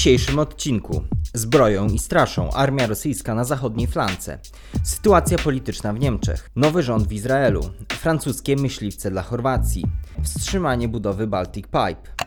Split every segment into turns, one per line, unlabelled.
dzisiejszym odcinku. Zbroją i straszą armia rosyjska na zachodniej flance, sytuacja polityczna w Niemczech, nowy rząd w Izraelu, francuskie myśliwce dla Chorwacji, wstrzymanie budowy Baltic Pipe.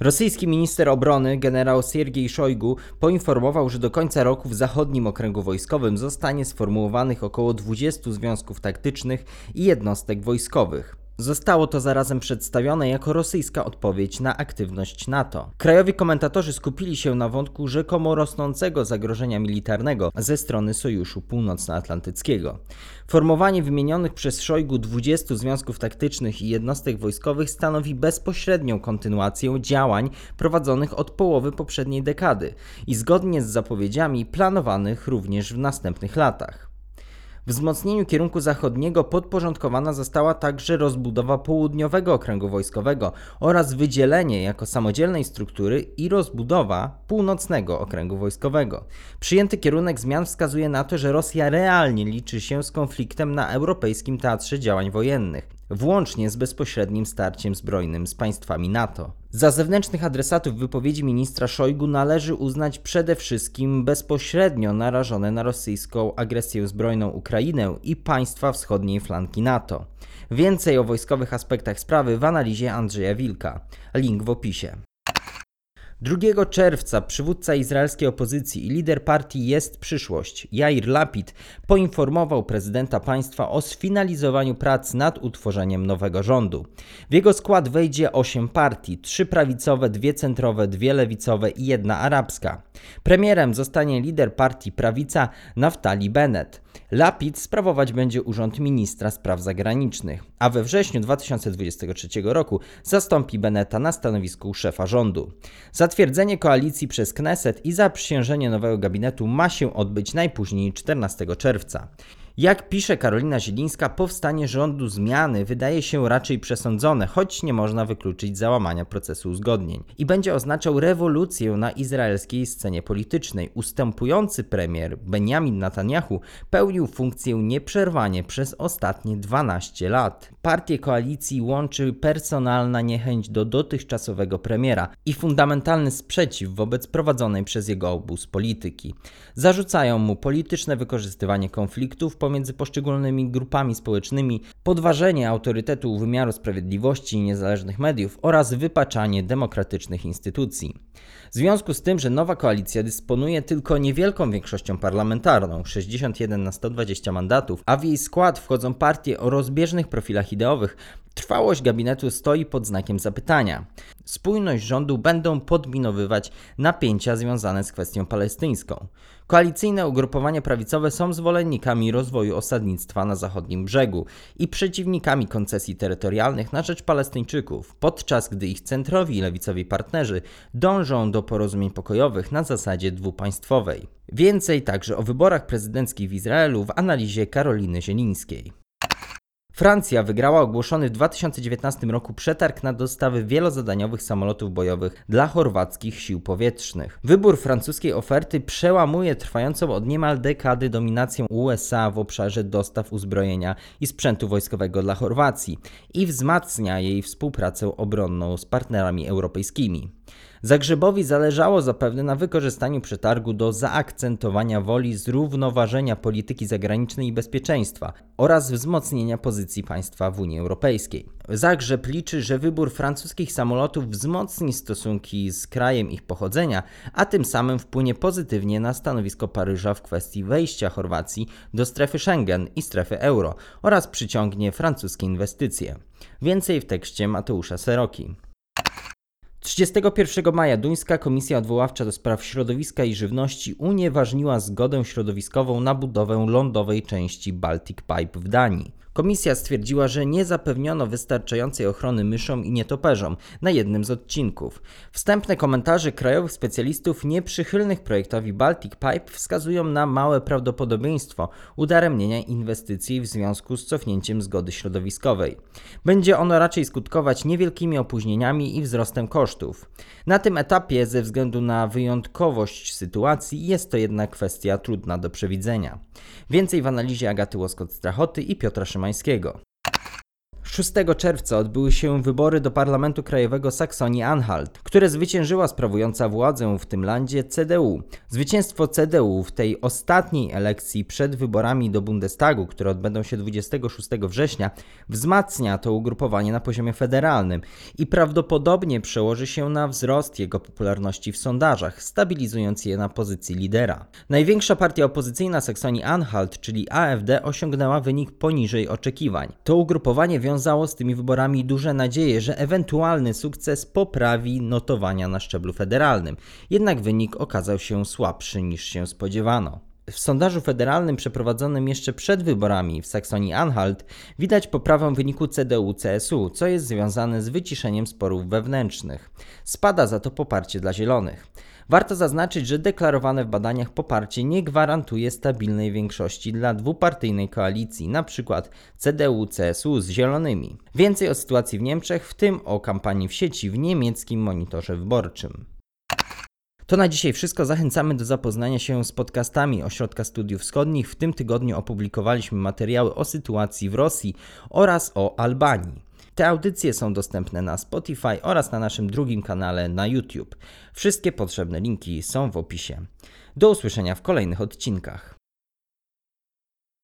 Rosyjski minister obrony generał Siergiej Szojgu poinformował, że do końca roku w zachodnim okręgu wojskowym zostanie sformułowanych około 20 związków taktycznych i jednostek wojskowych. Zostało to zarazem przedstawione jako rosyjska odpowiedź na aktywność NATO. Krajowi komentatorzy skupili się na wątku rzekomo rosnącego zagrożenia militarnego ze strony Sojuszu Północnoatlantyckiego. Formowanie wymienionych przez Szojgu 20 związków taktycznych i jednostek wojskowych stanowi bezpośrednią kontynuację działań prowadzonych od połowy poprzedniej dekady i zgodnie z zapowiedziami planowanych również w następnych latach. Wzmocnieniu kierunku zachodniego podporządkowana została także rozbudowa południowego okręgu wojskowego oraz wydzielenie jako samodzielnej struktury i rozbudowa północnego okręgu wojskowego. Przyjęty kierunek zmian wskazuje na to, że Rosja realnie liczy się z konfliktem na europejskim teatrze działań wojennych, włącznie z bezpośrednim starciem zbrojnym z państwami NATO. Za zewnętrznych adresatów wypowiedzi ministra Szojgu należy uznać przede wszystkim bezpośrednio narażone na rosyjską agresję zbrojną Ukrainę i państwa wschodniej flanki NATO. Więcej o wojskowych aspektach sprawy w analizie Andrzeja Wilka. Link w opisie. 2 czerwca przywódca izraelskiej opozycji i lider partii Jest Przyszłość, Jair Lapid, poinformował prezydenta państwa o sfinalizowaniu prac nad utworzeniem nowego rządu. W jego skład wejdzie 8 partii, 3 prawicowe, 2 centrowe, 2 lewicowe i jedna arabska. Premierem zostanie lider partii prawica Naftali Bennett. Lapid sprawować będzie urząd ministra spraw zagranicznych, a we wrześniu 2023 roku zastąpi Beneta na stanowisku szefa rządu. Zatwierdzenie koalicji przez Kneset i zaprzysiężenie nowego gabinetu ma się odbyć najpóźniej 14 czerwca. Jak pisze Karolina Zielińska, powstanie rządu zmiany wydaje się raczej przesądzone, choć nie można wykluczyć załamania procesu uzgodnień. I będzie oznaczał rewolucję na izraelskiej scenie politycznej. Ustępujący premier Benjamin Netanyahu pełnił funkcję nieprzerwanie przez ostatnie 12 lat. Partię koalicji łączy personalna niechęć do dotychczasowego premiera i fundamentalny sprzeciw wobec prowadzonej przez jego obóz polityki. Zarzucają mu polityczne wykorzystywanie konfliktów pomiędzy poszczególnymi grupami społecznymi, podważenie autorytetu wymiaru sprawiedliwości i niezależnych mediów oraz wypaczanie demokratycznych instytucji. W związku z tym, że nowa koalicja dysponuje tylko niewielką większością parlamentarną 61 na 120 mandatów, a w jej skład wchodzą partie o rozbieżnych profilach ideowych, Trwałość gabinetu stoi pod znakiem zapytania. Spójność rządu będą podminowywać napięcia związane z kwestią palestyńską. Koalicyjne ugrupowania prawicowe są zwolennikami rozwoju osadnictwa na zachodnim brzegu i przeciwnikami koncesji terytorialnych na rzecz Palestyńczyków, podczas gdy ich centrowi i lewicowi partnerzy dążą do porozumień pokojowych na zasadzie dwupaństwowej. Więcej także o wyborach prezydenckich w Izraelu w analizie Karoliny Zielińskiej. Francja wygrała ogłoszony w 2019 roku przetarg na dostawy wielozadaniowych samolotów bojowych dla chorwackich sił powietrznych. Wybór francuskiej oferty przełamuje trwającą od niemal dekady dominację USA w obszarze dostaw uzbrojenia i sprzętu wojskowego dla Chorwacji i wzmacnia jej współpracę obronną z partnerami europejskimi. Zagrzebowi zależało zapewne na wykorzystaniu przetargu do zaakcentowania woli zrównoważenia polityki zagranicznej i bezpieczeństwa oraz wzmocnienia pozycji państwa w Unii Europejskiej. Zagrzeb liczy, że wybór francuskich samolotów wzmocni stosunki z krajem ich pochodzenia, a tym samym wpłynie pozytywnie na stanowisko Paryża w kwestii wejścia Chorwacji do strefy Schengen i strefy euro oraz przyciągnie francuskie inwestycje. Więcej w tekście Mateusza Seroki. 31 maja Duńska Komisja Odwoławcza do Spraw Środowiska i Żywności unieważniła zgodę środowiskową na budowę lądowej części Baltic Pipe w Danii. Komisja stwierdziła, że nie zapewniono wystarczającej ochrony myszom i nietoperzom na jednym z odcinków. Wstępne komentarze krajowych specjalistów nieprzychylnych projektowi Baltic Pipe wskazują na małe prawdopodobieństwo udaremnienia inwestycji w związku z cofnięciem zgody środowiskowej. Będzie ono raczej skutkować niewielkimi opóźnieniami i wzrostem kosztów. Na tym etapie, ze względu na wyjątkowość sytuacji, jest to jednak kwestia trudna do przewidzenia. Więcej w analizie Agaty Łoskot-Strachoty i Piotra Szymańskiego. 6 czerwca odbyły się wybory do Parlamentu Krajowego Saksonii-Anhalt, które zwyciężyła sprawująca władzę w tym landzie CDU. Zwycięstwo CDU w tej ostatniej elekcji przed wyborami do Bundestagu, które odbędą się 26 września, wzmacnia to ugrupowanie na poziomie federalnym i prawdopodobnie przełoży się na wzrost jego popularności w sondażach, stabilizując je na pozycji lidera. Największa partia opozycyjna Saksonii-Anhalt, czyli AfD, osiągnęła wynik poniżej oczekiwań. To ugrupowanie wiązało z tymi wyborami duże nadzieje, że ewentualny sukces poprawi notowania na szczeblu federalnym. Jednak wynik okazał się słabszy niż się spodziewano. W sondażu federalnym przeprowadzonym jeszcze przed wyborami w Saksonii-Anhalt widać poprawę wyniku CDU-CSU, co jest związane z wyciszeniem sporów wewnętrznych. Spada za to poparcie dla Zielonych. Warto zaznaczyć, że deklarowane w badaniach poparcie nie gwarantuje stabilnej większości dla dwupartyjnej koalicji, np. CDU-CSU z Zielonymi. Więcej o sytuacji w Niemczech, w tym o kampanii w sieci w niemieckim monitorze wyborczym. To na dzisiaj wszystko. Zachęcamy do zapoznania się z podcastami Ośrodka Studiów Wschodnich. W tym tygodniu opublikowaliśmy materiały o sytuacji w Rosji oraz o Albanii. Te audycje są dostępne na Spotify oraz na naszym drugim kanale na YouTube. Wszystkie potrzebne linki są w opisie. Do usłyszenia w kolejnych odcinkach.